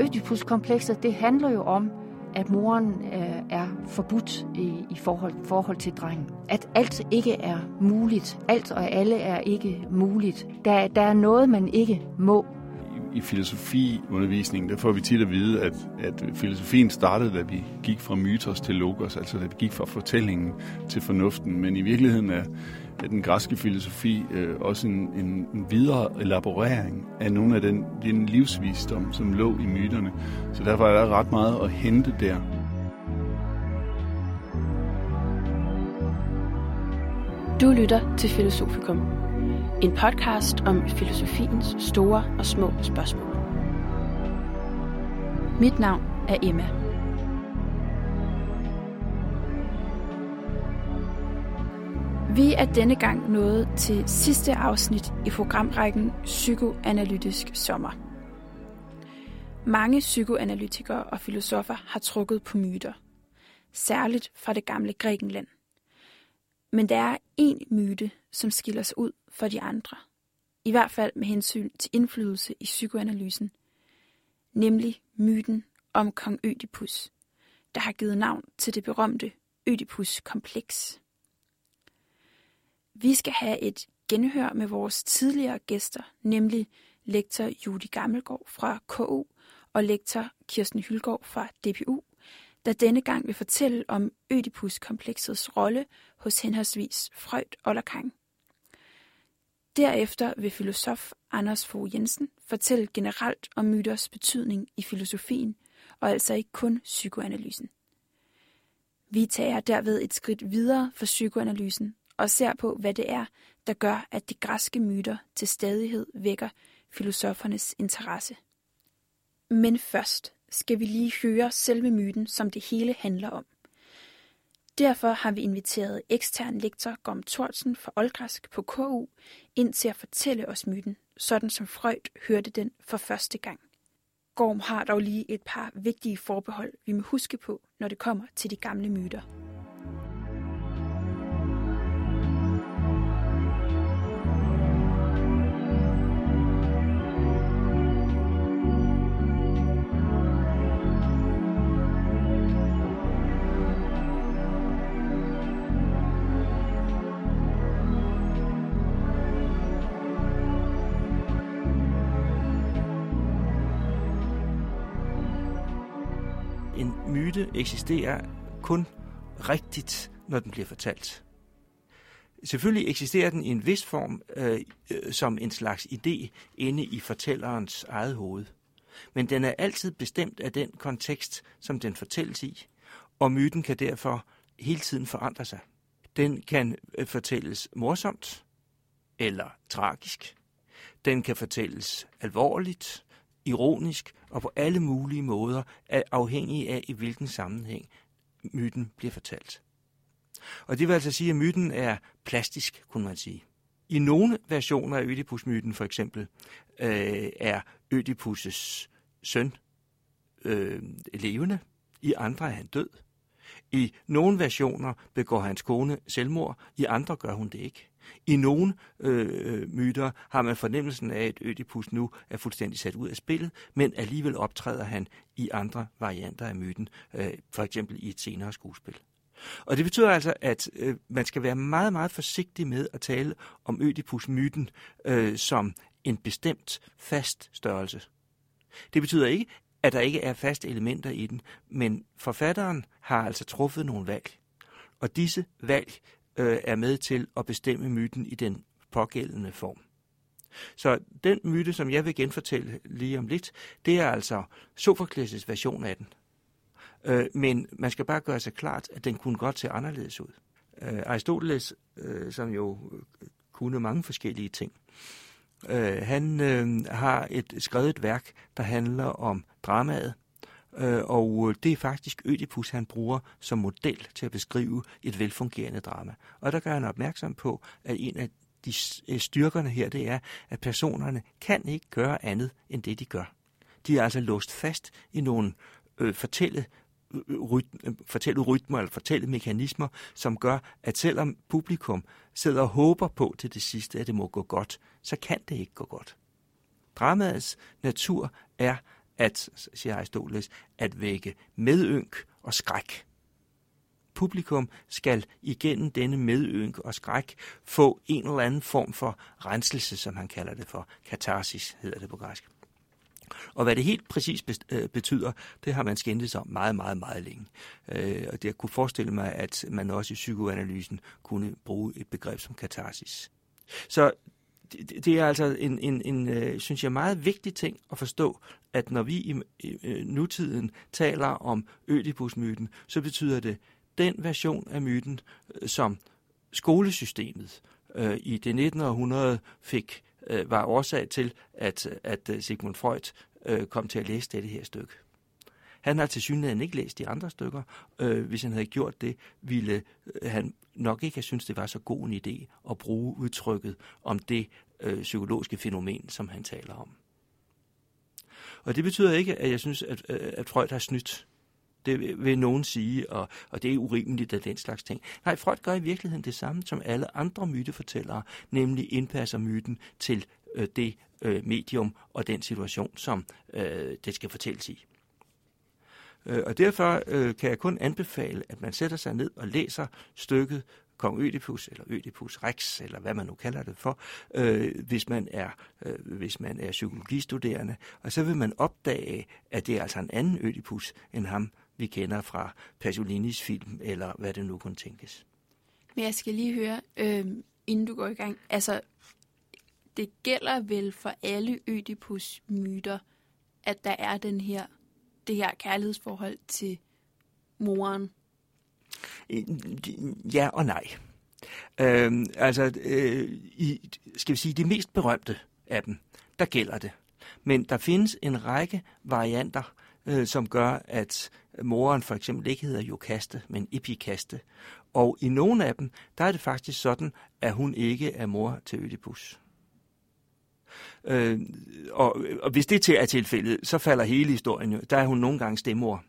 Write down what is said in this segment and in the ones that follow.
Ødipuskomplekset, det handler jo om, at moren øh, er forbudt i, i forhold, forhold til drengen. At alt ikke er muligt. Alt og alle er ikke muligt. Der, der er noget, man ikke må. I, i filosofiundervisningen, der får vi tit at vide, at, at filosofien startede, da vi gik fra mytos til logos, altså da vi gik fra fortællingen til fornuften. Men i virkeligheden er, er den græske filosofi øh, også en, en, en videre elaborering af nogle af den, den livsvisdom, som lå i myterne. Så derfor er der ret meget at hente der. Du lytter til Filosofikum, en podcast om filosofiens store og små spørgsmål. Mit navn er Emma. Vi er denne gang nået til sidste afsnit i programrækken Psykoanalytisk Sommer. Mange psykoanalytikere og filosofer har trukket på myter, særligt fra det gamle Grækenland. Men der er én myte, som skiller sig ud for de andre, i hvert fald med hensyn til indflydelse i psykoanalysen, nemlig myten om kong Ødipus, der har givet navn til det berømte Ødipus-kompleks. Vi skal have et genhør med vores tidligere gæster, nemlig lektor Judy Gammelgaard fra KU og lektor Kirsten Hylgaard fra DPU, der denne gang vil fortælle om Ødipus-kompleksets rolle hos henholdsvis Freud og Lacan. Derefter vil filosof Anders Fogh Jensen fortælle generelt om myters betydning i filosofien, og altså ikke kun psykoanalysen. Vi tager derved et skridt videre for psykoanalysen og ser på, hvad det er, der gør, at de græske myter til stadighed vækker filosofernes interesse. Men først skal vi lige høre selve myten, som det hele handler om. Derfor har vi inviteret ekstern lektor Gorm Thorsen fra Oldgræsk på KU ind til at fortælle os myten, sådan som Freud hørte den for første gang. Gorm har dog lige et par vigtige forbehold, vi må huske på, når det kommer til de gamle myter. Myte eksisterer kun rigtigt, når den bliver fortalt. Selvfølgelig eksisterer den i en vis form øh, øh, som en slags idé inde i fortællerens eget hoved. Men den er altid bestemt af den kontekst, som den fortælles i, og myten kan derfor hele tiden forandre sig. Den kan øh, fortælles morsomt eller tragisk. Den kan fortælles alvorligt, ironisk og på alle mulige måder, afhængig af i hvilken sammenhæng myten bliver fortalt. Og det vil altså sige, at myten er plastisk, kunne man sige. I nogle versioner af Ødipus-myten for eksempel, øh, er Ødipus' søn øh, levende, i andre er han død. I nogle versioner begår hans kone selvmord, i andre gør hun det ikke. I nogle øh, øh, myter har man fornemmelsen af, at Ødipus nu er fuldstændig sat ud af spillet, men alligevel optræder han i andre varianter af myten, øh, for eksempel i et senere skuespil. Og det betyder altså, at øh, man skal være meget, meget forsigtig med at tale om Ødipus-myten øh, som en bestemt fast størrelse. Det betyder ikke, at der ikke er faste elementer i den, men forfatteren har altså truffet nogle valg. Og disse valg øh, er med til at bestemme myten i den pågældende form. Så den myte, som jeg vil genfortælle lige om lidt, det er altså Sofokles' version af den. Øh, men man skal bare gøre sig klart, at den kunne godt se anderledes ud. Øh, Aristoteles, øh, som jo kunne mange forskellige ting, øh, han øh, har et skrevet værk, der handler om dramaet, Øh, og øh, det er faktisk Ødipus, han bruger som model til at beskrive et velfungerende drama. Og der gør han opmærksom på, at en af de øh, styrkerne her, det er, at personerne kan ikke gøre andet end det, de gør. De er altså låst fast i nogle øh, fortælle øh, rytme, fortælle rytmer eller fortælle mekanismer, som gør, at selvom publikum sidder og håber på til det sidste, at det må gå godt, så kan det ikke gå godt. Dramaets natur er at, siger Aristoteles, at vække medynk og skræk. Publikum skal igennem denne medynk og skræk få en eller anden form for renselse, som han kalder det for. Katarsis hedder det på græsk. Og hvad det helt præcis øh, betyder, det har man skændtet om meget, meget, meget længe. Øh, og det jeg kunne forestille mig, at man også i psykoanalysen kunne bruge et begreb som katarsis. Så det, det er altså en, en, en øh, synes jeg, meget vigtig ting at forstå, at når vi i, i øh, nutiden taler om Ødipusmyten, så betyder det den version af myten, øh, som skolesystemet øh, i det 19. århundrede fik øh, var årsag til, at, at øh, Sigmund Freud øh, kom til at læse dette her stykke. Han har til synligheden ikke læst de andre stykker. Øh, hvis han havde gjort det, ville øh, han nok ikke have syntes, det var så god en idé at bruge udtrykket om det øh, psykologiske fænomen, som han taler om. Og det betyder ikke, at jeg synes, at, øh, at Freud har snydt. Det vil nogen sige, og, og det er urimeligt af den slags ting. Nej, Freud gør i virkeligheden det samme som alle andre mytefortællere, nemlig indpasser myten til øh, det øh, medium og den situation, som øh, det skal fortælles i. Øh, og derfor øh, kan jeg kun anbefale, at man sætter sig ned og læser stykket Kong Ødipus, eller Ødipus Rex, eller hvad man nu kalder det for, øh, hvis, man er, øh, hvis man er psykologistuderende. Og så vil man opdage, at det er altså en anden Ødipus end ham, vi kender fra Pasolinis film, eller hvad det nu kunne tænkes. Men jeg skal lige høre, øh, inden du går i gang, altså det gælder vel for alle Ødipus-myter, at der er den her, det her kærlighedsforhold til moren? Øh, ja og nej. Øhm, altså, øh, i, skal vi sige, de mest berømte af dem, der gælder det. Men der findes en række varianter, øh, som gør, at moren for eksempel ikke hedder Jokaste, men Epikaste. Og i nogle af dem, der er det faktisk sådan, at hun ikke er mor til Ødipus. Øh, og, og hvis det er tilfældet, så falder hele historien jo. Der er hun nogle gange stemmor.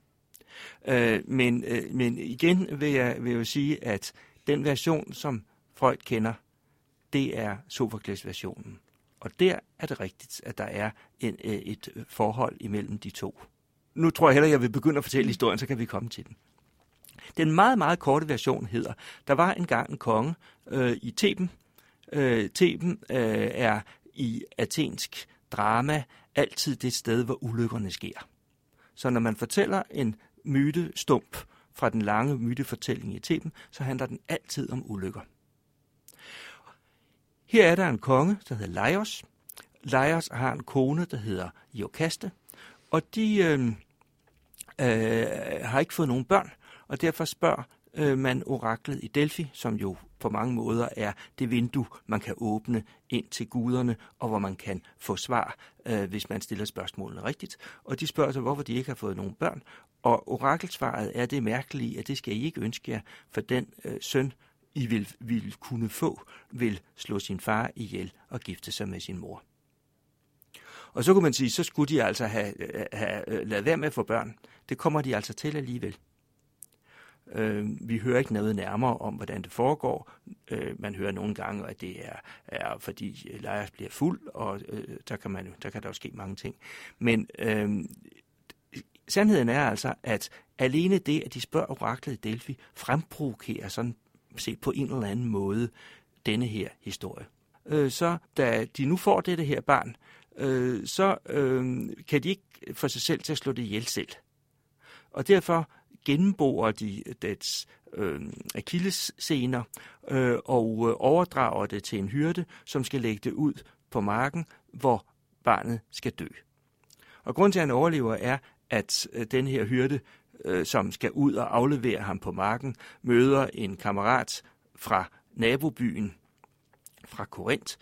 Øh, men, øh, men igen vil jeg, vil jeg sige, at den version, som Freud kender, det er Sophokles-versionen. Og der er det rigtigt, at der er en, øh, et forhold imellem de to nu tror jeg heller, jeg vil begynde at fortælle historien, så kan vi komme til den. Den meget, meget korte version hedder, der var engang en konge øh, i Theben. Øh, Theben øh, er i athensk drama altid det sted, hvor ulykkerne sker. Så når man fortæller en myte stump fra den lange mytefortælling i Theben, så handler den altid om ulykker. Her er der en konge, der hedder Laios. Laios har en kone, der hedder Iokaste, og de øh, øh, har ikke fået nogen børn, og derfor spørger øh, man oraklet i Delphi, som jo på mange måder er det vindue, man kan åbne ind til guderne, og hvor man kan få svar, øh, hvis man stiller spørgsmålene rigtigt. Og de spørger sig, hvorfor de ikke har fået nogen børn. Og orakelsvaret er det mærkelige, at det skal I ikke ønske jer, for den øh, søn, I vil, vil kunne få, vil slå sin far ihjel og gifte sig med sin mor. Og så kunne man sige, så skulle de altså have, øh, have øh, lavet være med at få børn. Det kommer de altså til alligevel. Øh, vi hører ikke noget nærmere om, hvordan det foregår. Øh, man hører nogle gange, at det er, er fordi Lejers bliver fuld, og øh, der, kan man, der kan der jo ske mange ting. Men øh, sandheden er altså, at alene det, at de spørger oraklet i Delphi, fremprovokerer sådan set på en eller anden måde denne her historie. Øh, så da de nu får dette her barn, øh, så øh, kan de ikke få sig selv til at slå det ihjel selv. Og derfor gennemborer de øh, dets øh, akillesscener øh, og øh, overdrager det til en hyrde, som skal lægge det ud på marken, hvor barnet skal dø. Og grund til, at han overlever, er, at øh, den her hyrde, øh, som skal ud og aflevere ham på marken, møder en kammerat fra nabobyen fra Korinth,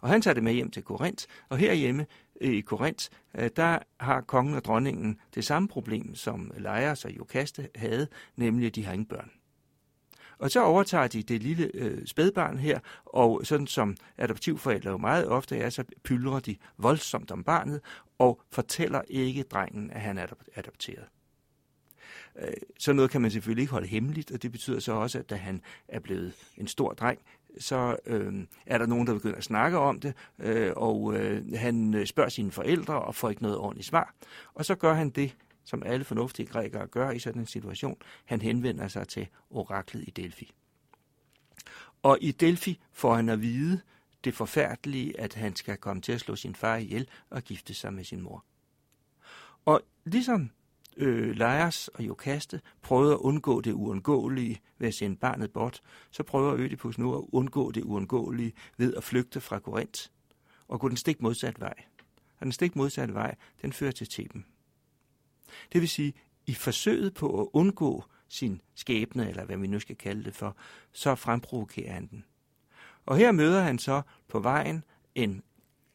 og han tager det med hjem til Korinth, og herhjemme Øh, i Korinth, øh, der har kongen og dronningen det samme problem, som Lejers og Jokaste havde, nemlig at de har ingen børn. Og så overtager de det lille øh, spædbarn her, og sådan som adoptivforældre jo meget ofte er, så pyldrer de voldsomt om barnet, og fortæller ikke drengen, at han er adopteret. Øh, så noget kan man selvfølgelig ikke holde hemmeligt, og det betyder så også, at da han er blevet en stor dreng, så øh, er der nogen, der begynder at snakke om det, øh, og øh, han øh, spørger sine forældre og får ikke noget ordentligt svar. Og så gør han det, som alle fornuftige grækere gør i sådan en situation. Han henvender sig til oraklet i Delphi. Og i Delphi får han at vide det forfærdelige, at han skal komme til at slå sin far ihjel og gifte sig med sin mor. Og ligesom øh, Laias og Jokaste prøvede at undgå det uundgåelige ved at sende barnet bort, så prøver Ødipus nu at undgå det uundgåelige ved at flygte fra Korinth og gå den stik modsatte vej. Og den stik modsatte vej, den fører til Theben. Det vil sige, i forsøget på at undgå sin skæbne, eller hvad vi nu skal kalde det for, så fremprovokerer han den. Og her møder han så på vejen en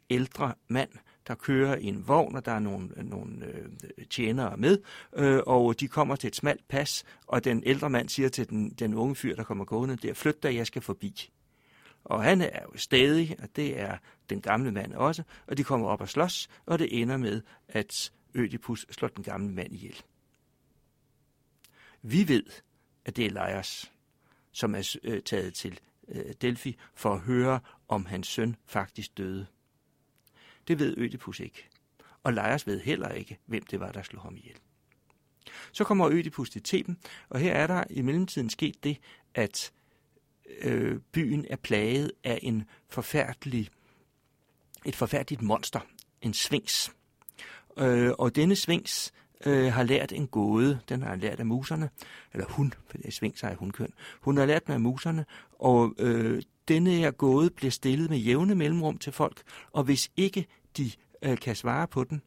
ældre mand, der kører i en vogn, og der er nogle, nogle øh, tjenere med, øh, og de kommer til et smalt pas, og den ældre mand siger til den, den unge fyr, der kommer gående, der, flyt dig, jeg skal forbi. Og han er jo stadig, og det er den gamle mand også, og de kommer op og slås, og det ender med, at Ødipus slår den gamle mand ihjel. Vi ved, at det er Laios, som er øh, taget til øh, Delphi for at høre, om hans søn faktisk døde. Det ved Ødipus ikke. Og Lejers ved heller ikke, hvem det var, der slog ham ihjel. Så kommer Ødipus til Theben, og her er der i mellemtiden sket det, at øh, byen er plaget af en forfærdelig, et forfærdeligt monster, en svings. Øh, og denne svings øh, har lært en gåde. Den har lært af muserne, eller hun, for det er sving sig hundkøn. Hun har lært den af muserne, og øh, denne her gåde bliver stillet med jævne mellemrum til folk, og hvis ikke de øh, kan svare på den,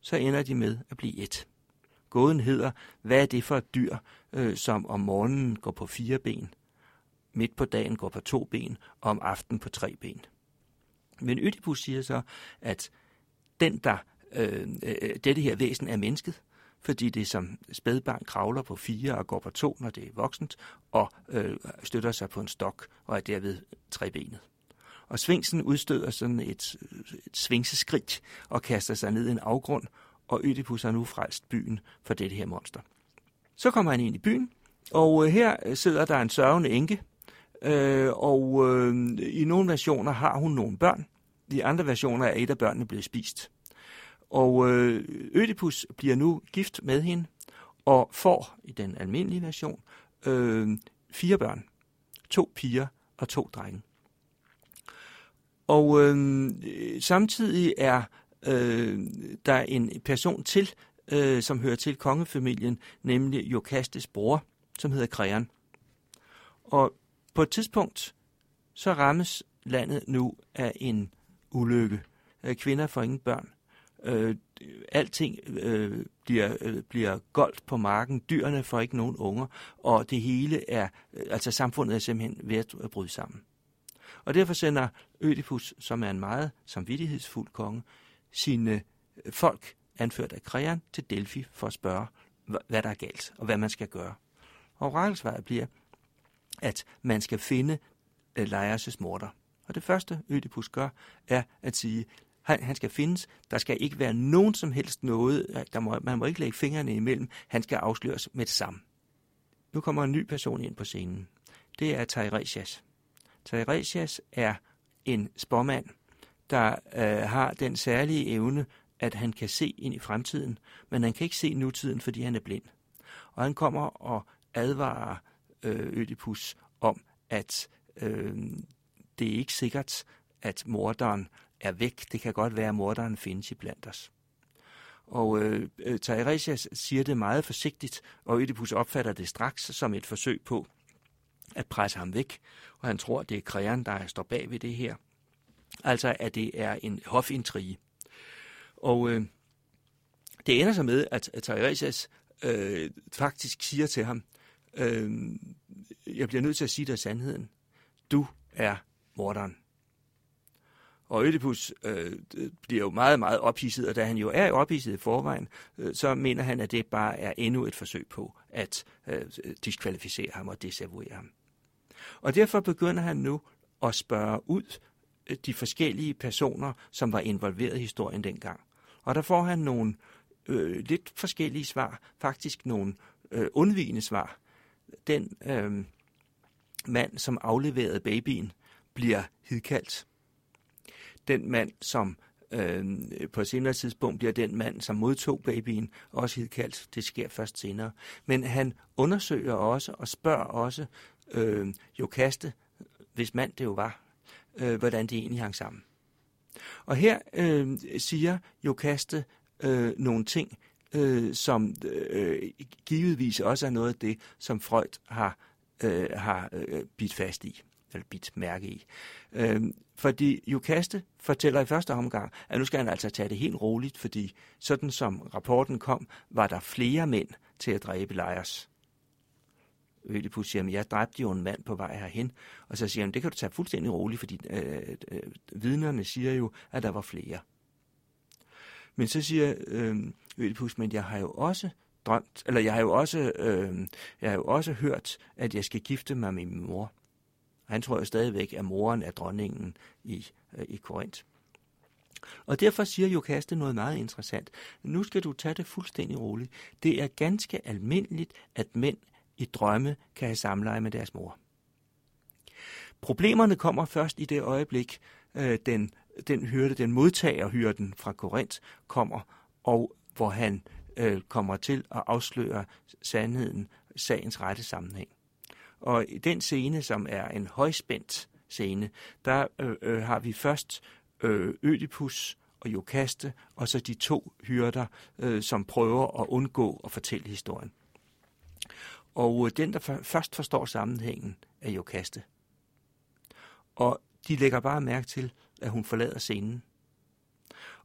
så ender de med at blive et. Gåden hedder, hvad er det for et dyr, øh, som om morgenen går på fire ben, midt på dagen går på to ben, og om aftenen på tre ben. Men Ødipus siger så, at den, der øh, øh, øh dette her væsen er mennesket, fordi det som spædbarn kravler på fire og går på to, når det er voksent, og øh, støtter sig på en stok og er derved trebenet. Og svingsen udstøder sådan et, et svingseskrig og kaster sig ned i en afgrund, og Ødipus har nu frelst byen for dette her monster. Så kommer han ind i byen, og øh, her sidder der en sørgende enke, øh, og øh, i nogle versioner har hun nogle børn. I andre versioner er et af børnene blevet spist. Og øh, Ødipus bliver nu gift med hende og får i den almindelige version øh, fire børn. To piger og to drenge. Og øh, samtidig er øh, der en person til, øh, som hører til kongefamilien, nemlig Jokastes bror, som hedder Kreon. Og på et tidspunkt, så rammes landet nu af en ulykke. Øh, kvinder får ingen børn. Øh, alting øh, bliver, øh, bliver goldt på marken, dyrene får ikke nogen unger, og det hele er, øh, altså samfundet er simpelthen ved at bryde sammen. Og derfor sender Ødipus, som er en meget samvittighedsfuld konge, sine øh, folk, anført af Krean, til Delphi for at spørge, hvad der er galt, og hvad man skal gøre. Og orakelsvaret bliver, at man skal finde øh, Laios' morter. Og det første Ødipus gør, er at sige, han, han skal findes. Der skal ikke være nogen som helst noget. Øh, der må, man må ikke lægge fingrene imellem. Han skal afsløres med det samme. Nu kommer en ny person ind på scenen. Det er Teiresias. Teiresias er en spormand, der øh, har den særlige evne, at han kan se ind i fremtiden, men han kan ikke se nutiden, fordi han er blind. Og han kommer og advarer øh, Ødipus om, at øh, det er ikke sikkert, at morderen er væk. Det kan godt være, at morderen findes i blandt os. Og øh, øh Teiresias siger det meget forsigtigt, og Oedipus opfatter det straks som et forsøg på at presse ham væk, og han tror, det er kræren, der står bag ved det her. Altså, at det er en hofintrige. Og øh, det ender så med, at Teiresias øh, faktisk siger til ham, øh, jeg bliver nødt til at sige dig sandheden. Du er morderen. Og Ødipus øh, bliver jo meget, meget ophidset, og da han jo er ophidset i forvejen, øh, så mener han, at det bare er endnu et forsøg på at øh, diskvalificere ham og desavouere ham. Og derfor begynder han nu at spørge ud øh, de forskellige personer, som var involveret i historien dengang. Og der får han nogle øh, lidt forskellige svar, faktisk nogle øh, undvigende svar. Den øh, mand, som afleverede babyen, bliver hidkaldt. Den mand, som øh, på et senere tidspunkt bliver den mand, som modtog babyen, også hidkaldt. Det sker først senere. Men han undersøger også og spørger også øh, Jokaste, hvis mand det jo var, øh, hvordan det egentlig hang sammen. Og her øh, siger Jokaste øh, nogle ting, øh, som øh, givetvis også er noget af det, som Freud har, øh, har øh, bidt fast i, eller bidt mærke i. Øh, fordi Jukaste fortæller i første omgang, at nu skal han altså tage det helt roligt, fordi sådan som rapporten kom, var der flere mænd til at dræbe Lejers. Ødipus siger, at jeg dræbte jo en mand på vej herhen. Og så siger han, det kan du tage fuldstændig roligt, fordi øh, øh, vidnerne siger jo, at der var flere. Men så siger øh, Ødipus, men jeg har jo også drømt, eller jeg har jo også, øh, jeg har jo også hørt, at jeg skal gifte mig med min mor. Han tror jo stadigvæk, at moren er dronningen i, øh, i Korinth. Og derfor siger Jokaste noget meget interessant. Nu skal du tage det fuldstændig roligt. Det er ganske almindeligt, at mænd i drømme kan have samleje med deres mor. Problemerne kommer først i det øjeblik, øh, den, den hyrde, den modtager hyrden fra Korinth kommer, og hvor han øh, kommer til at afsløre sandheden, sagens rette sammenhæng. Og i den scene, som er en højspændt scene, der øh, øh, har vi først øh, Ødipus og Jokaste, og så de to hyrder, øh, som prøver at undgå at fortælle historien. Og øh, den, der først forstår sammenhængen, er Jokaste. Og de lægger bare mærke til, at hun forlader scenen.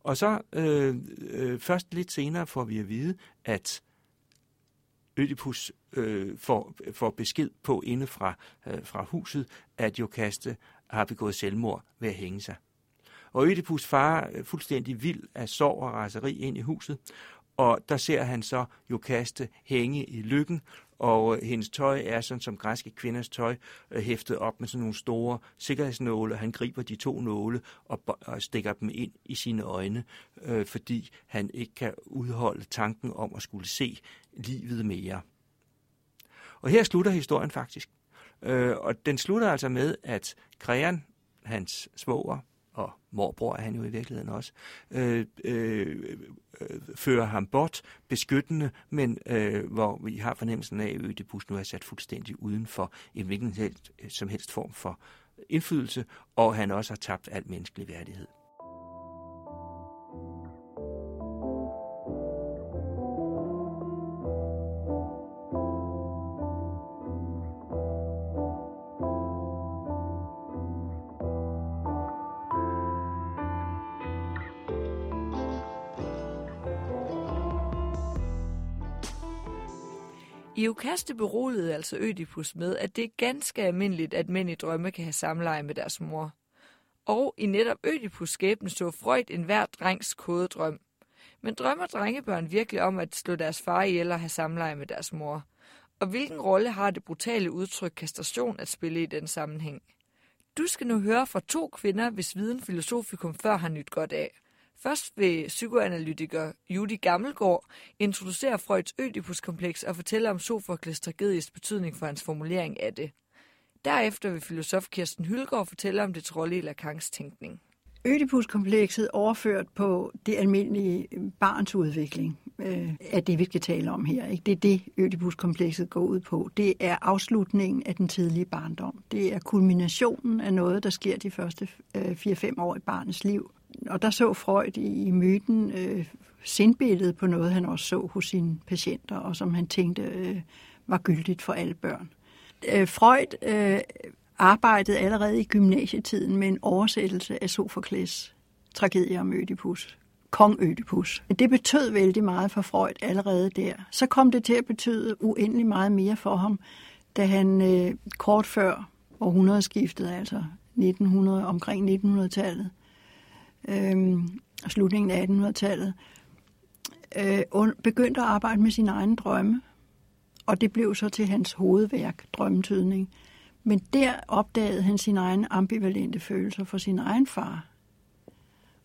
Og så øh, øh, først lidt senere får vi at vide, at Ødipus øh, får, får besked på inde fra, øh, fra huset, at Jokaste har begået selvmord ved at hænge sig. Og Ødipus far fuldstændig vild af sorg og raseri ind i huset, og der ser han så Jokaste hænge i lykken, og øh, hendes tøj er sådan som græske kvinders tøj, øh, hæftet op med sådan nogle store sikkerhedsnåle. Han griber de to nåle og, og stikker dem ind i sine øjne, øh, fordi han ikke kan udholde tanken om at skulle se livet mere. Og her slutter historien faktisk. Øh, og den slutter altså med, at Krean, hans svoger, og morbror er han jo i virkeligheden også, øh, øh, øh, fører ham bort beskyttende, men øh, hvor vi har fornemmelsen af, at Ødipus nu er sat fuldstændig uden for en hvilken helst, øh, som helst form for indflydelse, og han også har tabt al menneskelig værdighed. Iokaste beroligede altså Ødipus med, at det er ganske almindeligt, at mænd i drømme kan have samleje med deres mor. Og i netop Ødipus skæbne så Freud en hver drengs kodedrøm. Men drømmer drengebørn virkelig om at slå deres far ihjel og have samleje med deres mor? Og hvilken rolle har det brutale udtryk kastration at spille i den sammenhæng? Du skal nu høre fra to kvinder, hvis viden filosofikum før har nyt godt af – Først vil psykoanalytiker Judy Gammelgaard introducere Freuds Ødipuskompleks og fortælle om Sofokles tragedies betydning for hans formulering af det. Derefter vil filosof Kirsten Hylgaard fortælle om det rolle i Lacans tænkning. Ødipuskomplekset overført på det almindelige barns udvikling øh, er det, vi skal tale om her. Ikke? Det er det, Ødipuskomplekset går ud på. Det er afslutningen af den tidlige barndom. Det er kulminationen af noget, der sker de første øh, 4-5 år i barnets liv og der så Freud i, i myten øh, sindbilledet på noget, han også så hos sine patienter, og som han tænkte øh, var gyldigt for alle børn. Øh, Freud øh, arbejdede allerede i gymnasietiden med en oversættelse af Sofokles tragedie om Ødipus. Kong Ødipus. Det betød vældig meget for Freud allerede der. Så kom det til at betyde uendelig meget mere for ham, da han øh, kort før århundredeskiftet, altså 1900, omkring 1900-tallet, øh, slutningen af 1800-tallet, øh, begyndte at arbejde med sin egen drømme. Og det blev så til hans hovedværk, Drømmetydning. Men der opdagede han sine egne ambivalente følelser for sin egen far.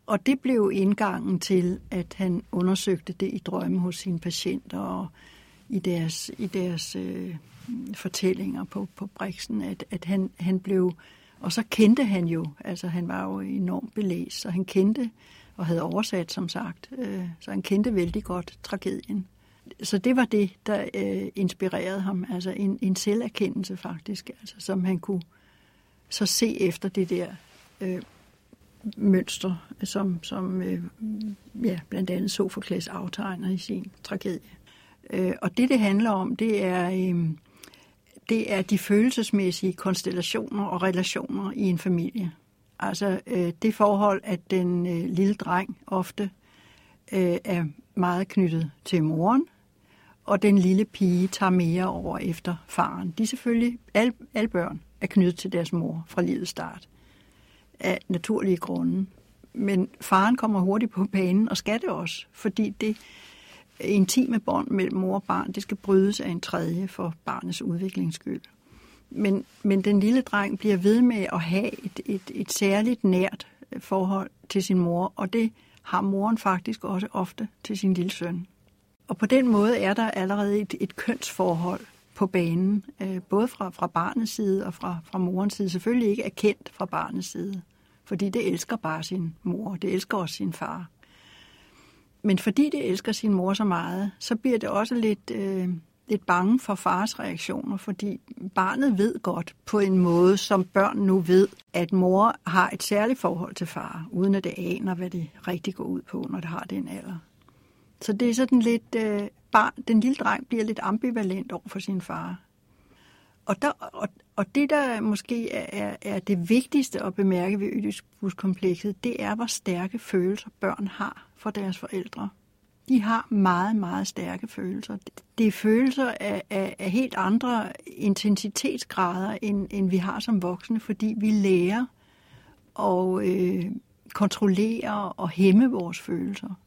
Og det blev indgangen til, at han undersøgte det i drømme hos sine patienter og i deres, i deres øh, fortællinger på, på Brixen, at, at han, han blev... Og så kendte han jo, altså han var jo enormt belæst, så han kendte og havde oversat, som sagt, øh, så han kendte vældig godt tragedien. Så det var det, der øh, inspirerede ham, altså en, en selverkendelse faktisk, altså, som han kunne så se efter det der øh, mønster, som, som øh, ja, blandt andet Sofokles aftegner i sin tragedie. Øh, og det, det handler om, det er, øh, det er de følelsesmæssige konstellationer og relationer i en familie. Altså øh, det forhold, at den øh, lille dreng ofte øh, er meget knyttet til moren, og den lille pige tager mere over efter faren. De er selvfølgelig, alle, alle børn er knyttet til deres mor fra livets start af naturlige grunde. Men faren kommer hurtigt på banen, og skal det også, fordi det intime bånd mellem mor og barn, det skal brydes af en tredje for barnets udviklings skyld. Men, men den lille dreng bliver ved med at have et, et, et særligt nært forhold til sin mor, og det har moren faktisk også ofte til sin lille søn. Og på den måde er der allerede et, et kønsforhold på banen, øh, både fra, fra barnets side og fra, fra morens side. Selvfølgelig ikke erkendt fra barnets side, fordi det elsker bare sin mor, det elsker også sin far. Men fordi det elsker sin mor så meget, så bliver det også lidt, øh, lidt bange for fars reaktioner, fordi barnet ved godt på en måde, som børn nu ved, at mor har et særligt forhold til far, uden at det aner, hvad det rigtig går ud på, når det har den alder. Så det er sådan lidt, øh, barn, den lille dreng bliver lidt ambivalent over for sin far. Og, der, og, og det, der måske er, er det vigtigste at bemærke ved Ødipuskomplekset, det er, hvor stærke følelser børn har for deres forældre. De har meget, meget stærke følelser. Det er følelser af, af, af helt andre intensitetsgrader, end, end vi har som voksne, fordi vi lærer at øh, kontrollere og hæmme vores følelser.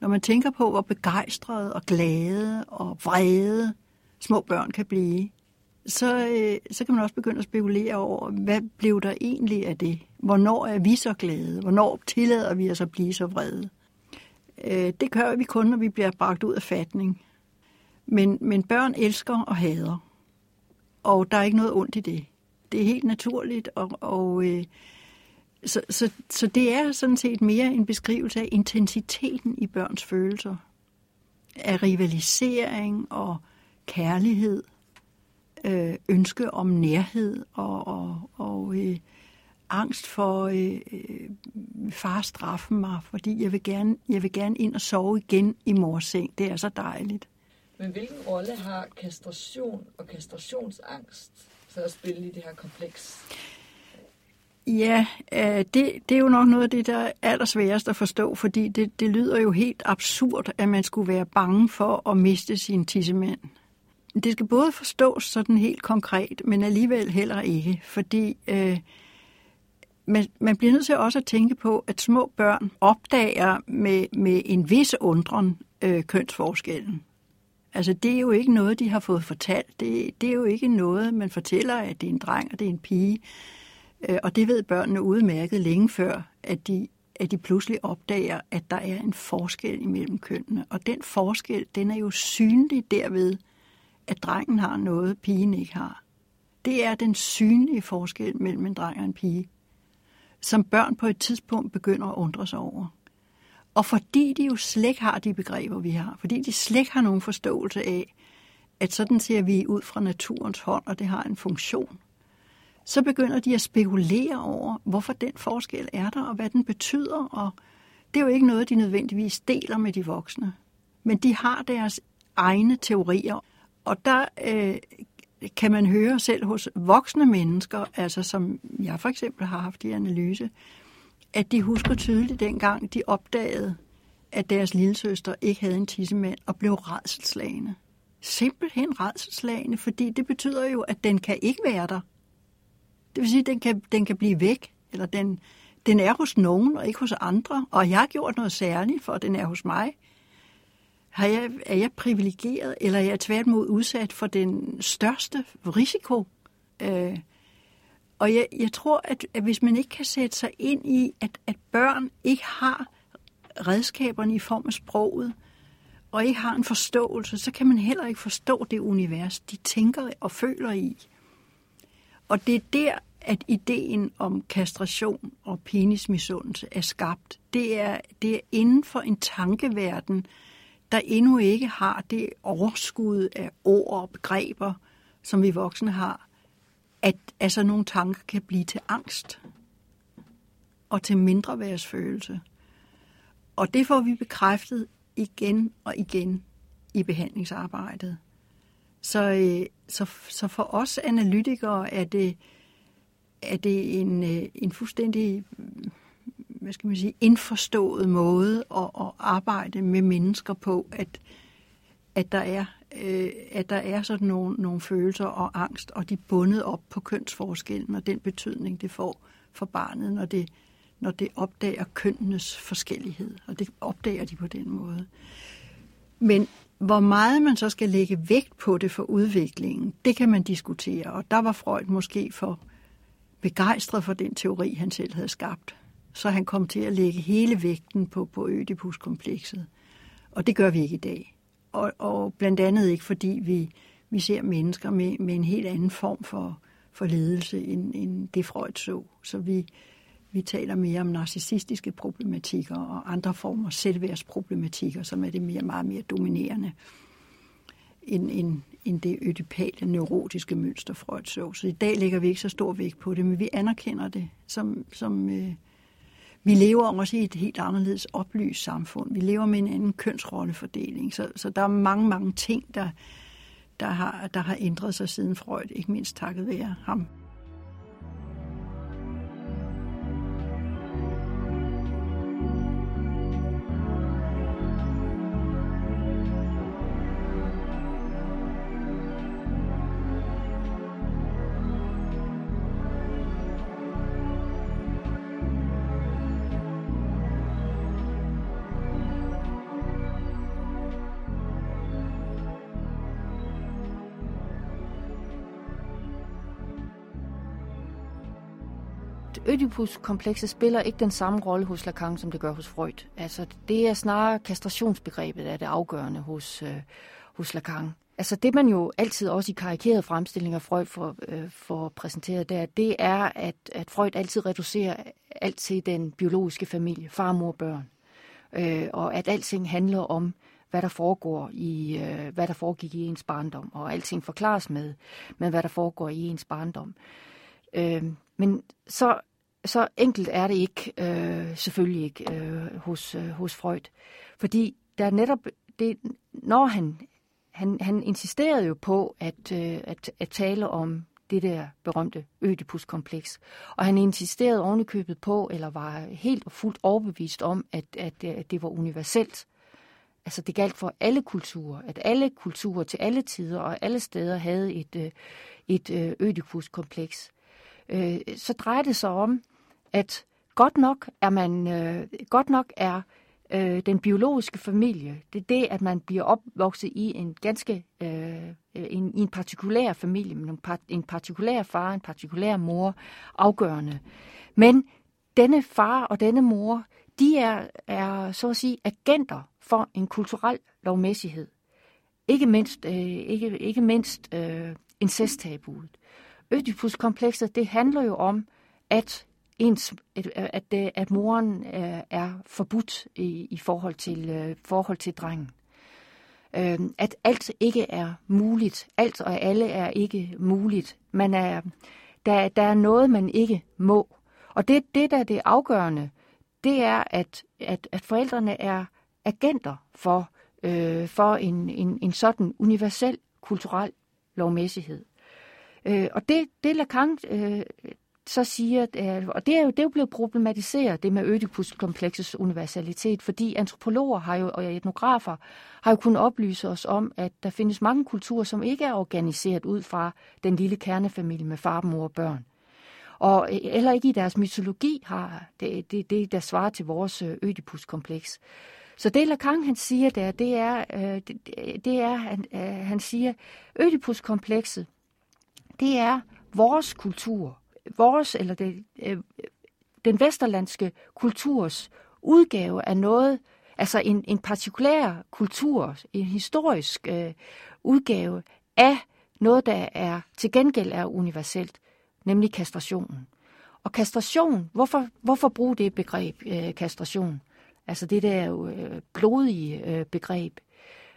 Når man tænker på, hvor begejstrede og glade og vrede små børn kan blive, så, øh, så kan man også begynde at spekulere over, hvad blev der egentlig af det? Hvornår er vi så glade? Hvornår tillader vi os at blive så vrede? Øh, det gør vi kun, når vi bliver bragt ud af fatning. Men, men børn elsker og hader. Og der er ikke noget ondt i det. Det er helt naturligt, og, og øh, så, så, så det er sådan set mere en beskrivelse af intensiteten i børns følelser. Af rivalisering og kærlighed, øh, ønske om nærhed og, og, og øh, angst for, øh, far straffen mig, fordi jeg vil, gerne, jeg vil gerne ind og sove igen i mors seng. Det er så dejligt. Men hvilken rolle har kastration og kastrationsangst så at spille i det her kompleks? Ja, øh, det, det er jo nok noget af det, der er allersværest at forstå, fordi det, det lyder jo helt absurd, at man skulle være bange for at miste sin tissemand. Det skal både forstås sådan helt konkret, men alligevel heller ikke, fordi øh, man, man bliver nødt til også at tænke på, at små børn opdager med, med en vis undren øh, kønsforskellen. Altså, det er jo ikke noget, de har fået fortalt. Det, det er jo ikke noget, man fortæller, at det er en dreng og det er en pige. Øh, og det ved børnene udmærket længe før, at de, at de pludselig opdager, at der er en forskel imellem kønnene. Og den forskel, den er jo synlig derved, at drengen har noget, pigen ikke har. Det er den synlige forskel mellem en dreng og en pige, som børn på et tidspunkt begynder at undre sig over. Og fordi de jo slet ikke har de begreber, vi har, fordi de slet ikke har nogen forståelse af, at sådan ser vi ud fra naturens hånd, og det har en funktion, så begynder de at spekulere over, hvorfor den forskel er der, og hvad den betyder. Og det er jo ikke noget, de nødvendigvis deler med de voksne. Men de har deres egne teorier. Og der øh, kan man høre selv hos voksne mennesker, altså som jeg for eksempel har haft i analyse, at de husker tydeligt dengang, de opdagede, at deres lillesøster ikke havde en tissemand og blev redselslagende. Simpelthen redselslagende, fordi det betyder jo, at den kan ikke være der. Det vil sige, at den kan, den kan blive væk, eller den, den er hos nogen og ikke hos andre, og jeg har gjort noget særligt for, at den er hos mig. Har jeg, er jeg privilegeret, eller er jeg tværtimod udsat for den største risiko? Øh, og jeg, jeg tror, at, at hvis man ikke kan sætte sig ind i, at, at børn ikke har redskaberne i form af sproget, og ikke har en forståelse, så kan man heller ikke forstå det univers, de tænker og føler i. Og det er der, at ideen om kastration og penismisundelse er skabt. Det er, det er inden for en tankeverden, der endnu ikke har det overskud af ord og begreber, som vi voksne har, at altså nogle tanker kan blive til angst og til mindre værdsfølelse. Og det får vi bekræftet igen og igen i behandlingsarbejdet. Så, øh, så, så for os analytikere er det, er det en, øh, en fuldstændig hvad skal man sige, indforstået måde at, at arbejde med mennesker på, at, at der er øh, at der er sådan nogle, nogle følelser og angst, og de er bundet op på kønsforskellen og den betydning, det får for barnet, når det, når det opdager kønnenes forskellighed. Og det opdager de på den måde. Men hvor meget man så skal lægge vægt på det for udviklingen, det kan man diskutere. Og der var Freud måske for begejstret for den teori, han selv havde skabt. Så han kom til at lægge hele vægten på, på Ødipus-komplekset. Og det gør vi ikke i dag. Og, og blandt andet ikke, fordi vi, vi ser mennesker med, med en helt anden form for, for ledelse, end, end det Freud så. Så vi, vi taler mere om narcissistiske problematikker og andre former selvværdsproblematikker, som er det mere, meget mere dominerende end, end, end det ødipale neurotiske mønster Freud så. Så i dag lægger vi ikke så stor vægt på det, men vi anerkender det som, som øh, vi lever også i et helt anderledes oplyst samfund. Vi lever med en anden kønsrollefordeling, så, så der er mange, mange ting, der, der, har, der har ændret sig siden Freud, ikke mindst takket være ham. Ødipus-komplekset spiller ikke den samme rolle hos Lacan, som det gør hos Freud. Altså, det er snarere kastrationsbegrebet, der er det afgørende hos, øh, hos Lacan. Altså det, man jo altid også i karikerede fremstillinger Freud får, øh, får præsenteret der, det er, at, at Freud altid reducerer alt til den biologiske familie, far, mor, børn. Øh, og at alting handler om, hvad der foregår i, øh, hvad der foregik i ens barndom, og alting forklares med, med hvad der foregår i ens barndom. Øh, men så så enkelt er det ikke, øh, selvfølgelig ikke, øh, hos, øh, hos Freud. Fordi der er netop det, når han, han, han insisterede jo på at, øh, at, at tale om det der berømte Ødipus-kompleks. Og han insisterede ovenikøbet på, eller var helt og fuldt overbevist om, at, at, at det var universelt. Altså det galt for alle kulturer, at alle kulturer til alle tider og alle steder havde et, øh, et, øh, et øh, Så drejer det sig om, at godt nok er man øh, godt nok er øh, den biologiske familie, det er det, at man bliver opvokset i en ganske øh, en, i en partikulær familie, med en, par, en partikulær far, en partikulær mor, afgørende. Men denne far og denne mor, de er, er så at sige agenter for en kulturel lovmæssighed. Ikke mindst, øh, ikke, ikke mindst øh, incesttabuet. Ødipuskomplekset, det handler jo om, at ens, at, at, at moren øh, er forbudt i, i forhold, til, øh, forhold til drengen. Øh, at alt ikke er muligt. Alt og alle er ikke muligt. Man er, der, der er noget, man ikke må. Og det, det der er det afgørende, det er, at, at, at forældrene er agenter for, øh, for en, en, en sådan universel kulturel lovmæssighed. Øh, og det, det Lacan øh, så siger, øh, og det er jo, det er jo blevet problematiseret, det med Ødipus-kompleksets universalitet, fordi antropologer har jo, og etnografer har jo kunnet oplyse os om, at der findes mange kulturer, som ikke er organiseret ud fra den lille kernefamilie med far, mor og børn. Og øh, heller ikke i deres mytologi har det, det, det der svarer til vores øh, Ødipus-kompleks. Så det Lacan han siger der, det er, øh, det, det er han, øh, han siger, Ødipus-komplekset, det er vores kultur, vores, eller det, øh, den vesterlandske kulturs udgave af noget, Altså en, en partikulær kultur, en historisk øh, udgave af noget, der er til gengæld er universelt, nemlig kastrationen. Og kastration, hvorfor, hvorfor bruge det begreb, øh, kastration? Altså det der øh, blodige øh, begreb.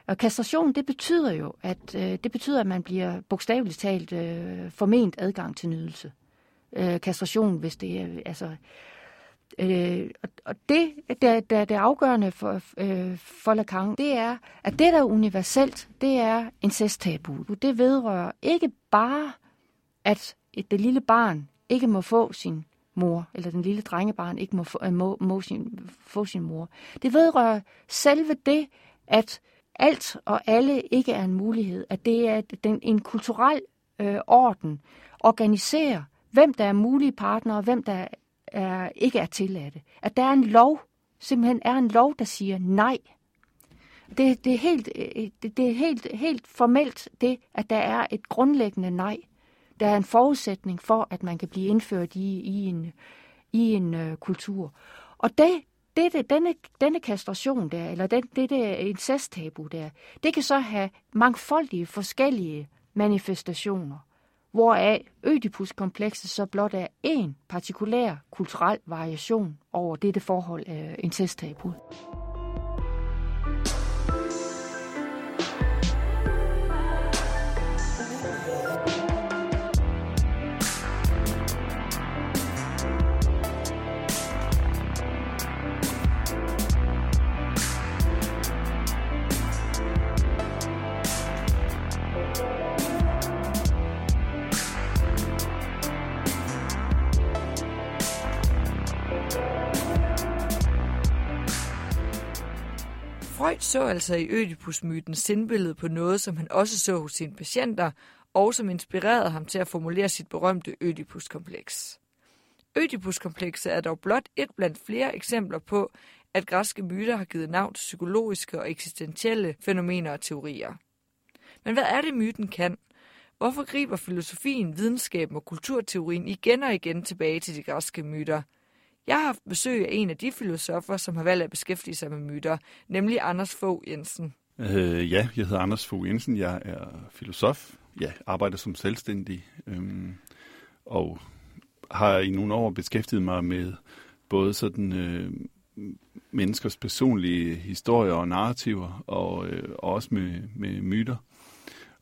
Og kastration, det betyder jo, at øh, det betyder, at man bliver bogstaveligt talt øh, forment adgang til nydelse. Øh, kastration, hvis det er, altså, øh, og det, der, der, det afgørende for, øh, for Lacan, det er, at det, der er universelt, det er incesttabu. Det vedrører ikke bare, at det lille barn ikke må få sin mor, eller den lille drengebarn ikke må få, øh, må, må sin, få sin mor. Det vedrører selve det, at alt og alle ikke er en mulighed, at det er den, en kulturel øh, orden, organiserer, hvem der er mulige partnere, og hvem der er, ikke er tilladte. At der er en lov, simpelthen er en lov, der siger nej. Det, det er, helt, øh, det, det er helt, helt formelt det, at der er et grundlæggende nej. Der er en forudsætning for, at man kan blive indført i, i en, i en øh, kultur. Og det, dette, denne, denne kastration der, eller den, det incesttabu der, det kan så have mangfoldige forskellige manifestationer, hvoraf Ødipuskomplekset så blot er en partikulær kulturel variation over dette forhold af incesttabu. Freud så altså i Ødipusmyten sindbilledet på noget, som han også så hos sine patienter, og som inspirerede ham til at formulere sit berømte Ødipuskompleks. Ødipuskomplekset er dog blot et blandt flere eksempler på, at græske myter har givet navn til psykologiske og eksistentielle fænomener og teorier. Men hvad er det, myten kan? Hvorfor griber filosofien, videnskaben og kulturteorien igen og igen tilbage til de græske myter – jeg har haft besøg af en af de filosofer, som har valgt at beskæftige sig med myter, nemlig Anders Fogh Jensen. Øh, ja, jeg hedder Anders Fogh Jensen. Jeg er filosof. Jeg arbejder som selvstændig. Øhm, og har i nogle år beskæftiget mig med både sådan øh, menneskers personlige historier og narrativer, og, øh, og også med, med myter.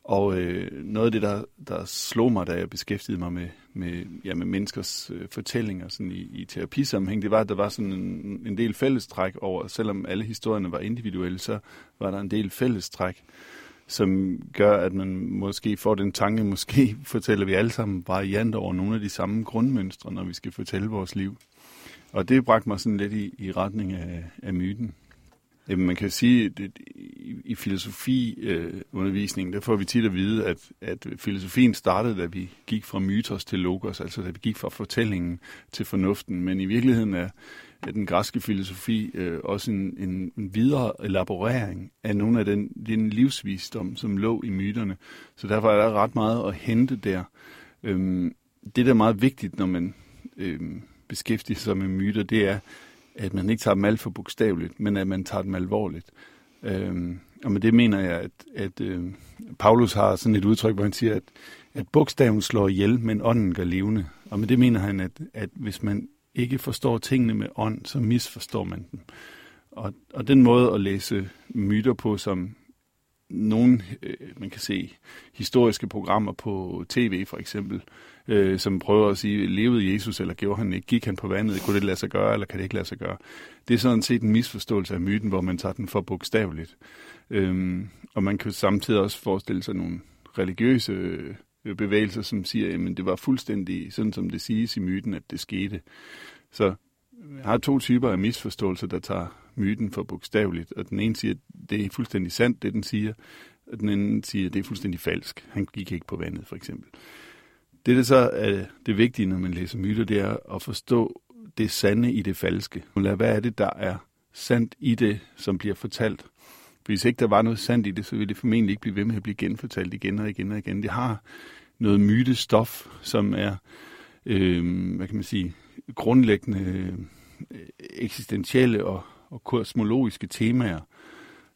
Og øh, noget af det, der, der slog mig, da jeg beskæftigede mig med, med, ja, med menneskers øh, fortællinger sådan i, i terapisammenhæng, det var, at der var sådan en, en del fællestræk over, selvom alle historierne var individuelle, så var der en del fællestræk, som gør, at man måske får den tanke, måske fortæller vi alle sammen varianter over nogle af de samme grundmønstre, når vi skal fortælle vores liv. Og det bragte mig sådan lidt i, i retning af, af myten. Jamen, man kan sige, at i filosofiundervisningen, øh, der får vi tit at vide, at, at filosofien startede, da vi gik fra mytos til logos, altså da vi gik fra fortællingen til fornuften. Men i virkeligheden er, er den græske filosofi øh, også en, en, en videre elaborering af nogle af den, den livsvisdom, som lå i myterne. Så derfor er der ret meget at hente der. Øhm, det, der er meget vigtigt, når man øhm, beskæftiger sig med myter, det er, at man ikke tager dem alt for bogstaveligt, men at man tager dem alvorligt. Øhm, og med det mener jeg, at, at øh, Paulus har sådan et udtryk, hvor han siger, at, at bogstaven slår ihjel, men ånden gør levende. Og med det mener han, at, at hvis man ikke forstår tingene med ånd, så misforstår man dem. Og, og den måde at læse myter på, som nogle, øh, man kan se historiske programmer på tv for eksempel, øh, som prøver at sige, levede Jesus, eller gjorde han ikke? Gik han på vandet? Kunne det lade sig gøre, eller kan det ikke lade sig gøre? Det er sådan set en misforståelse af myten, hvor man tager den for bogstaveligt. Øhm, og man kan samtidig også forestille sig nogle religiøse øh, bevægelser, som siger, at det var fuldstændig sådan, som det siges i myten, at det skete. Så jeg har to typer af misforståelser, der tager myten for bogstaveligt. Og den ene siger, at det er fuldstændig sandt, det den siger. Og den anden siger, at det er fuldstændig falsk. Han gik ikke på vandet, for eksempel. Det, der så er det vigtige, når man læser myter, det er at forstå det sande i det falske. Hvad er det, der er sandt i det, som bliver fortalt? Hvis ikke der var noget sandt i det, så ville det formentlig ikke blive ved med at blive genfortalt igen og igen og igen. Det har noget mytestof, som er, øh, hvad kan man sige, grundlæggende øh, eksistentielle og, og kosmologiske temaer.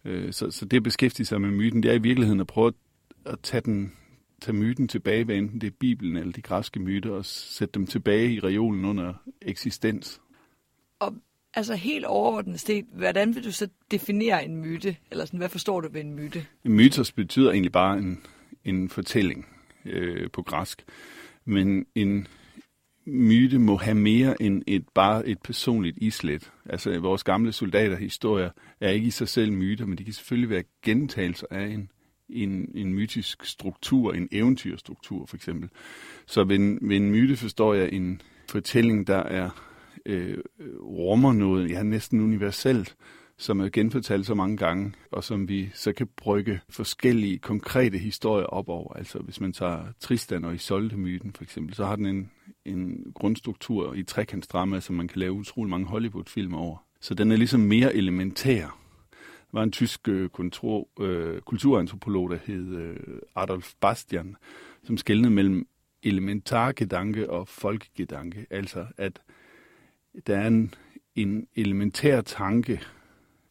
Øh, så, så det at beskæftige sig med myten, det er i virkeligheden at prøve at, at tage, den, tage myten tilbage, hvad enten det er Bibelen eller de græske myter, og sætte dem tilbage i reolen under eksistens. Og altså helt overordnet set, hvordan vil du så definere en myte? Eller sådan, hvad forstår du ved en myte? En mytos betyder egentlig bare en, en fortælling øh, på græsk. Men en myte må have mere end et, bare et personligt islet. Altså vores gamle soldaterhistorier er ikke i sig selv myter, men de kan selvfølgelig være gentagelser af en, en, en mytisk struktur, en eventyrstruktur for eksempel. Så ved en, ved en myte forstår jeg en fortælling, der er øh, rummer noget, ja næsten universelt, som er genfortalt så mange gange, og som vi så kan brygge forskellige konkrete historier op over. Altså hvis man tager Tristan og Isolde-myten for eksempel, så har den en, en grundstruktur i trekantsdrama, som man kan lave utrolig mange Hollywood-film over. Så den er ligesom mere elementær. Var en tysk øh, øh, kulturantropolog, der hed øh, Adolf Bastian, som skældnede mellem elementargedanke og folkegedanke. Altså at der er en, en elementær tanke,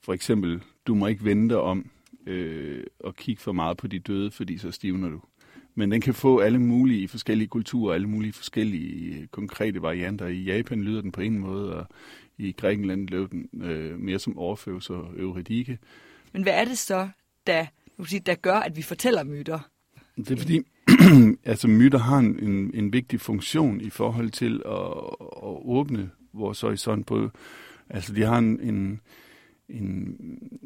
for eksempel, du må ikke vente om øh, at kigge for meget på de døde, fordi så stivner du. Men den kan få alle mulige forskellige kulturer, alle mulige forskellige øh, konkrete varianter. I Japan lyder den på en måde, og i Grækenland lød den øh, mere som Orpheus og Euridike. Men hvad er det så, der, sige, der gør, at vi fortæller myter? Det er fordi, altså myter har en, en, en vigtig funktion i forhold til at, at åbne vores horisont på. Altså de har en, en, en,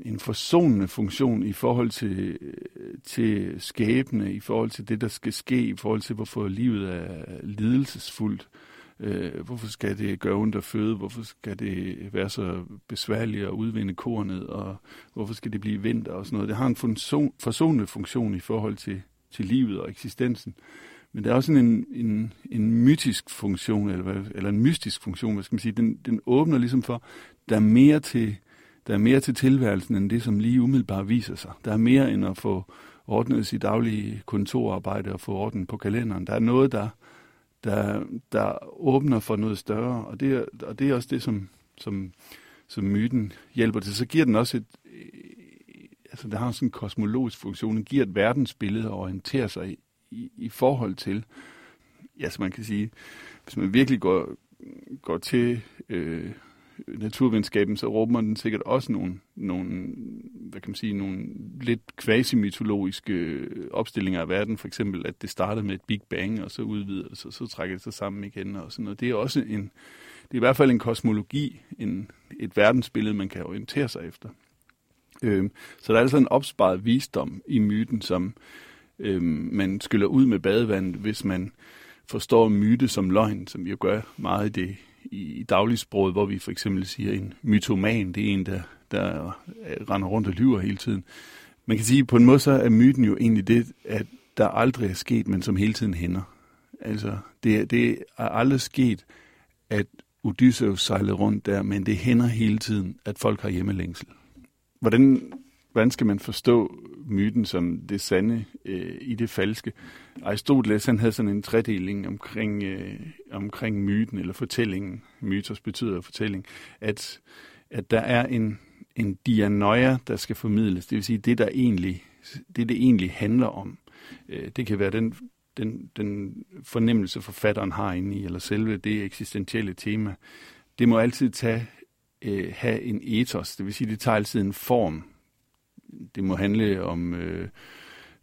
en forsonende funktion i forhold til, til skæbne, i forhold til det, der skal ske, i forhold til, hvorfor livet er lidelsesfuldt. Øh, Øh, hvorfor skal det gøre ondt at føde? Hvorfor skal det være så besværligt at udvinde kornet? Og hvorfor skal det blive vinter og sådan noget? Det har en funktion, forsonende funktion i forhold til, til livet og eksistensen. Men der er også en, en, en mytisk funktion, eller, eller en mystisk funktion, hvad skal man sige. Den, den åbner ligesom for, der er mere til der er mere til tilværelsen end det, som lige umiddelbart viser sig. Der er mere end at få ordnet sit daglige kontorarbejde og få orden på kalenderen. Der er noget, der, der, der åbner for noget større, og det, er, og det er også det, som, som, som myten hjælper til. Så giver den også et, altså der har sådan en kosmologisk funktion, den giver et verdensbillede at orienterer sig i, i, i forhold til, ja, så man kan sige, hvis man virkelig går, går til øh, naturvidenskaben, så rummer den sikkert også nogle, nogle, hvad kan man sige, nogle lidt quasi-mytologiske opstillinger af verden. For eksempel, at det startede med et Big Bang, og så udvider det sig, så trækker det sig sammen igen og sådan noget. Det er også en, det er i hvert fald en kosmologi, en, et verdensbillede, man kan orientere sig efter. Øh, så der er altså en opsparet visdom i myten, som øh, man skyller ud med badevandet, hvis man forstår myte som løgn, som vi jo gør meget i det i dagligsproget, hvor vi for eksempel siger, en mytoman, det er en, der, der render rundt og lyver hele tiden. Man kan sige, på en måde så er myten jo egentlig det, at der aldrig er sket, men som hele tiden hænder. Altså, det, det er aldrig sket, at Odysseus sejlede rundt der, men det hænder hele tiden, at folk har hjemmelængsel. Hvordan hvordan skal man forstå myten som det sande øh, i det falske? Aristoteles han havde sådan en tredeling omkring, øh, omkring myten eller fortællingen. Mytos betyder fortælling. At, at der er en, en dianoia, der skal formidles. Det vil sige, det, der egentlig, det, det egentlig handler om. Øh, det kan være den, den, den fornemmelse, forfatteren har inde i, eller selve det eksistentielle tema. Det må altid tage, øh, have en ethos. Det vil sige, det tager altid en form det må handle om, øh,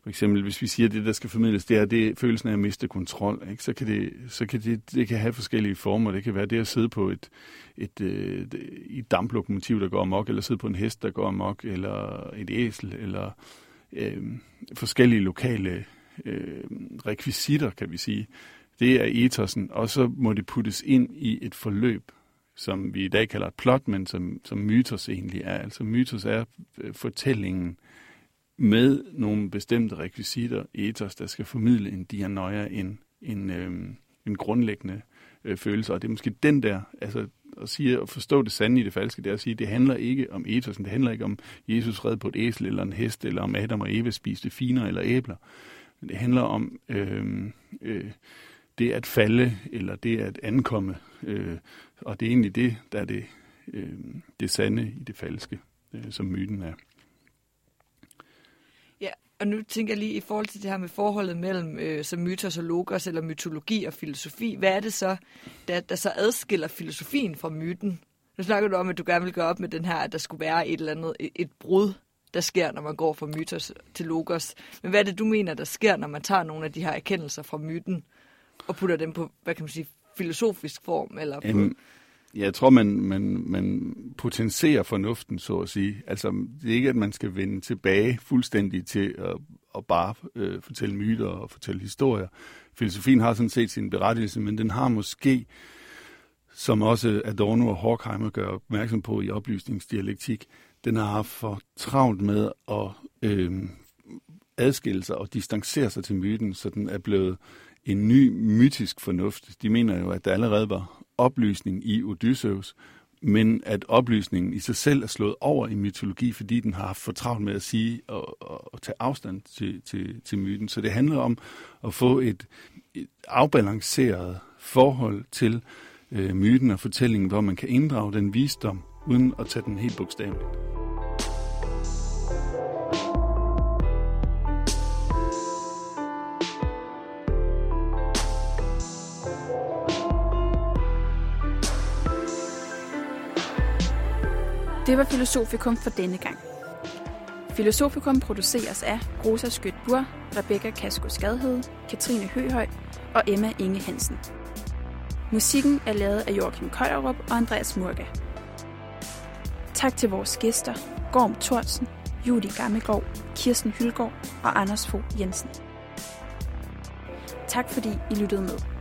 for eksempel hvis vi siger, at det, der skal formidles, det er det, følelsen af at miste kontrol. Ikke? Så kan, det, så kan det, det kan have forskellige former. Det kan være det at sidde på et, et, et, et damplokomotiv, der går amok, eller sidde på en hest, der går amok, eller et æsel, eller øh, forskellige lokale øh, rekvisitter, kan vi sige. Det er etosen, og så må det puttes ind i et forløb, som vi i dag kalder et plot, men som, som mytos egentlig er. Altså mytos er øh, fortællingen med nogle bestemte rekvisitter, ethos, der skal formidle en dianoia, en, en, øh, en grundlæggende øh, følelse. Og det er måske den der, altså at, sige, at forstå det sande i det falske, det er at sige, at det handler ikke om etosen, det handler ikke om Jesus red på et æsel eller en hest, eller om Adam og Eva spiste finer eller æbler. Men det handler om øh, øh, det at falde, eller det at ankomme. Øh, og det er egentlig det, der er det, øh, det sande i det falske, øh, som myten er. Ja, og nu tænker jeg lige i forhold til det her med forholdet mellem øh, så mytos og logos, eller mytologi og filosofi. Hvad er det så, der, der så adskiller filosofien fra myten? Nu snakker du om, at du gerne vil gøre op med den her, at der skulle være et eller andet, et, et brud, der sker, når man går fra mytos til logos. Men hvad er det, du mener, der sker, når man tager nogle af de her erkendelser fra myten, og putter dem på, hvad kan man sige, filosofisk form? Eller på... Jeg tror, man, man, man potenserer fornuften, så at sige. Altså, det er ikke, at man skal vende tilbage fuldstændig til at, at bare øh, fortælle myter og fortælle historier. Filosofien har sådan set sin berettigelse, men den har måske, som også Adorno og Horkheimer gør opmærksom på i oplysningsdialektik, den har haft for travlt med at øh, adskille sig og distancere sig til myten, så den er blevet en ny mytisk fornuft. De mener jo, at der allerede var oplysning i Odysseus, men at oplysningen i sig selv er slået over i mytologi, fordi den har haft for travlt med at sige og, og, og tage afstand til, til, til myten. Så det handler om at få et, et afbalanceret forhold til øh, myten og fortællingen, hvor man kan inddrage den visdom, uden at tage den helt bogstaveligt. Det var Filosofikum for denne gang. Filosofikum produceres af Rosa Skødt Bur, Rebecca Kasko Skadhed, Katrine Høhøj og Emma Inge Hansen. Musikken er lavet af Joachim Køjerup og Andreas Murga. Tak til vores gæster, Gorm Thorsen, Judy Gammelgaard, Kirsten Hylgaard og Anders Fogh Jensen. Tak fordi I lyttede med.